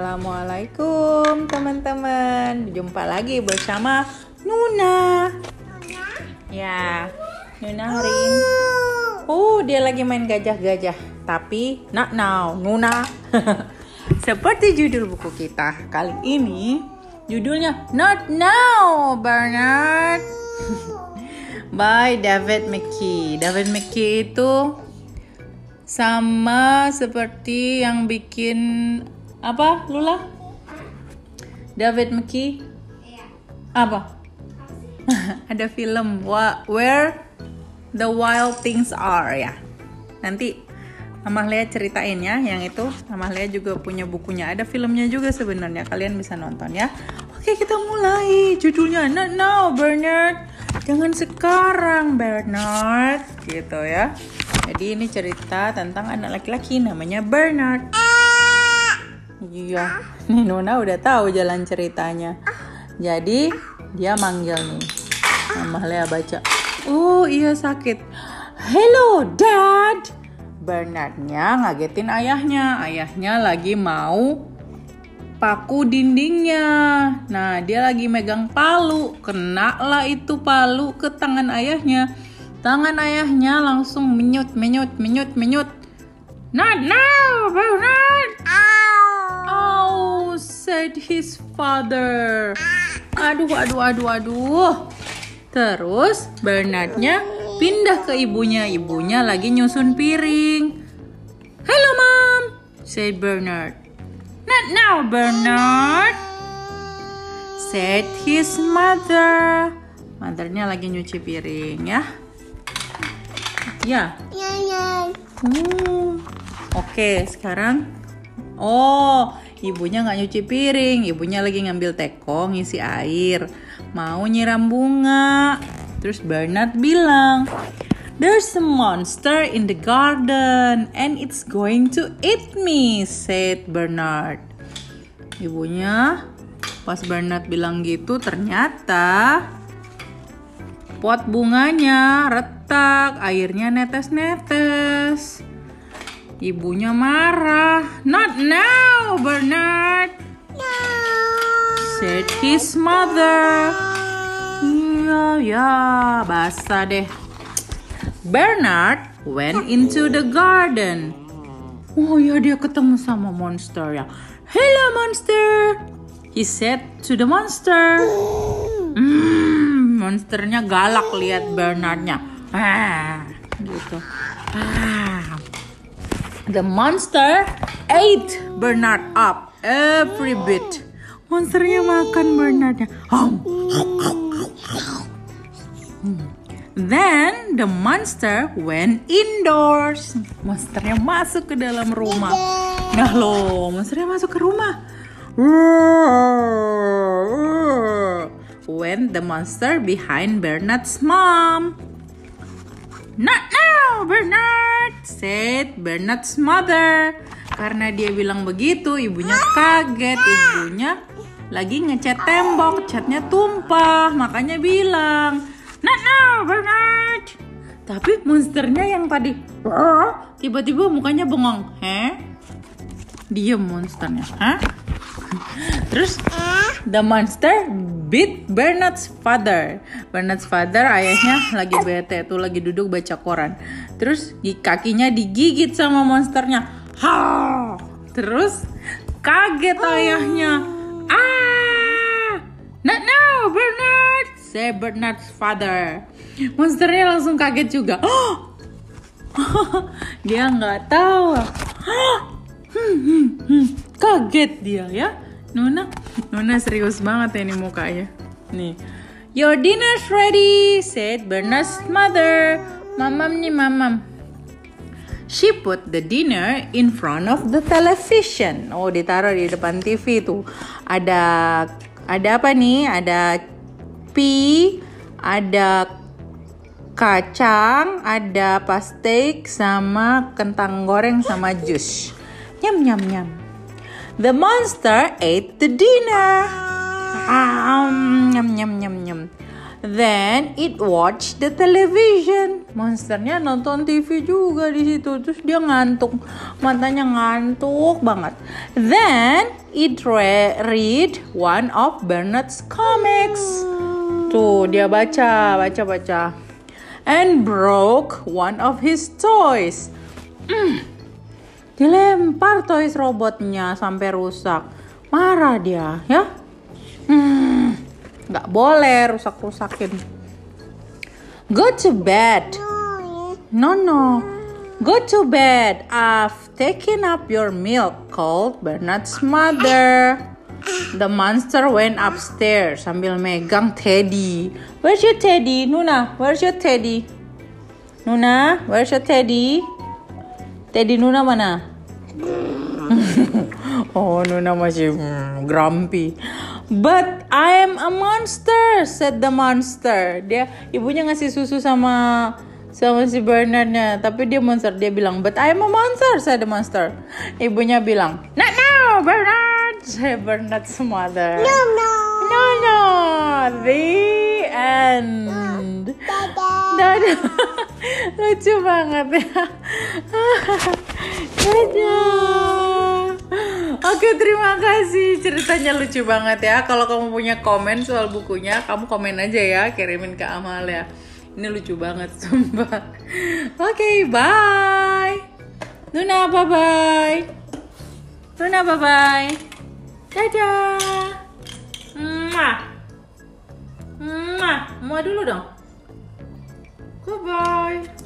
Assalamualaikum teman-teman. Jumpa lagi bersama Nuna. Ya Nuna hari ini. Oh dia lagi main gajah-gajah Tapi not now Nuna. Seperti judul buku kita Kali ini Judulnya Not Now Bernard. By David McKee. David McKee itu sama seperti yang bikin apa Lula? David McKee? Apa? Ada film Where the Wild Things Are ya. Nanti Mama Lea ceritain ya yang itu. Mama Lea juga punya bukunya. Ada filmnya juga sebenarnya. Kalian bisa nonton ya. Oke kita mulai. Judulnya Not Now Bernard. Jangan sekarang Bernard. Gitu ya. Jadi ini cerita tentang anak laki-laki namanya Bernard. Iya, nih Nona udah tahu jalan ceritanya. Jadi dia manggil nih. Mama Lea baca. Oh iya sakit. Hello Dad. Bernardnya ngagetin ayahnya. Ayahnya lagi mau paku dindingnya. Nah dia lagi megang palu. Kena lah itu palu ke tangan ayahnya. Tangan ayahnya langsung menyut, menyut, menyut, menyut. Not now, Bernard. Said his father. Aduh, aduh, aduh, aduh. Terus Bernardnya pindah ke ibunya. Ibunya lagi nyusun piring. Hello, mom, said Bernard. Not now, Bernard, said his mother. Mothernya lagi nyuci piring ya. Ya. Hmm. Oke, sekarang Oh, ibunya nggak nyuci piring, ibunya lagi ngambil teko ngisi air, mau nyiram bunga. Terus Bernard bilang, There's a monster in the garden and it's going to eat me, said Bernard. Ibunya pas Bernard bilang gitu ternyata pot bunganya retak, airnya netes-netes. Ibunya marah. Not now, Bernard. Said his mother. Iya, ya, basah deh. Bernard went into the garden. Oh ya, dia ketemu sama monster ya. Hello, monster. He said to the monster. Hmm, monsternya galak lihat Bernardnya. Ah, gitu. Ah. The monster ate Bernard up every bit. Monsternya makan Bernardnya. Then the monster went indoors. Monsternya masuk ke dalam rumah. Nah loh, monsternya masuk ke rumah. Went the monster behind Bernard's mom. Not Bernard, said Bernard's mother. Karena dia bilang begitu, ibunya kaget. Ibunya lagi ngecat tembok, catnya tumpah, makanya bilang, Not now, Bernard. Tapi monsternya yang tadi tiba-tiba mukanya bengong. Heh? Diam monsternya. Hah? Terus the monster beat Bernard's father. Bernard's father ayahnya lagi bete tuh lagi duduk baca koran. Terus kakinya digigit sama monsternya. Ha! Terus kaget ayahnya. Ah! Not now, Bernard. Say Bernard's father. Monsternya langsung kaget juga. Dia nggak tahu. Kaget dia ya. Nuna, Nuna serius banget ya nih mukanya. Nih. Your dinner's ready, said Bernard's mother. Mamam nih mamam. She put the dinner in front of the television. Oh, ditaruh di depan TV tuh. Ada ada apa nih? Ada pie, ada kacang, ada pastek sama kentang goreng sama jus. Nyam nyam nyam. The monster ate the dinner. Um, nyam nyam nyam nyam. Then it watch the television. Monsternya nonton TV juga di situ. Terus dia ngantuk, matanya ngantuk banget. Then it re read one of Bernard's comics. Tuh dia baca, baca, baca. And broke one of his toys. Mm. Dilempar toys robotnya sampai rusak. Marah dia, ya? Hmm, boleh rusak-rusakin. Go to bed. No, no. Go to bed. I've taken up your milk, called Bernard's mother. The monster went upstairs sambil megang Teddy. Where's your Teddy? Nuna, where's your Teddy? Nuna, where's your Teddy? Teddy Nuna mana? oh, Nuna masih hmm, grumpy. But I am a monster, said the monster. Dia ibunya ngasih susu sama sama si Bernardnya, tapi dia monster. Dia bilang, but I am a monster, said the monster. Ibunya bilang, not now, Bernard, said Bernard's mother. No, no. No, no. The end. Dadah. Dadah. Lucu banget ya. Dadah. Oke, terima kasih. Ceritanya lucu banget ya. Kalau kamu punya komen soal bukunya, kamu komen aja ya, kirimin ke Amal ya. Ini lucu banget, sumpah. Oke, bye. Nuna, bye-bye. Nuna, bye-bye. Dadah. Mwah. Mwah. Mwah dulu dong. Bye-bye.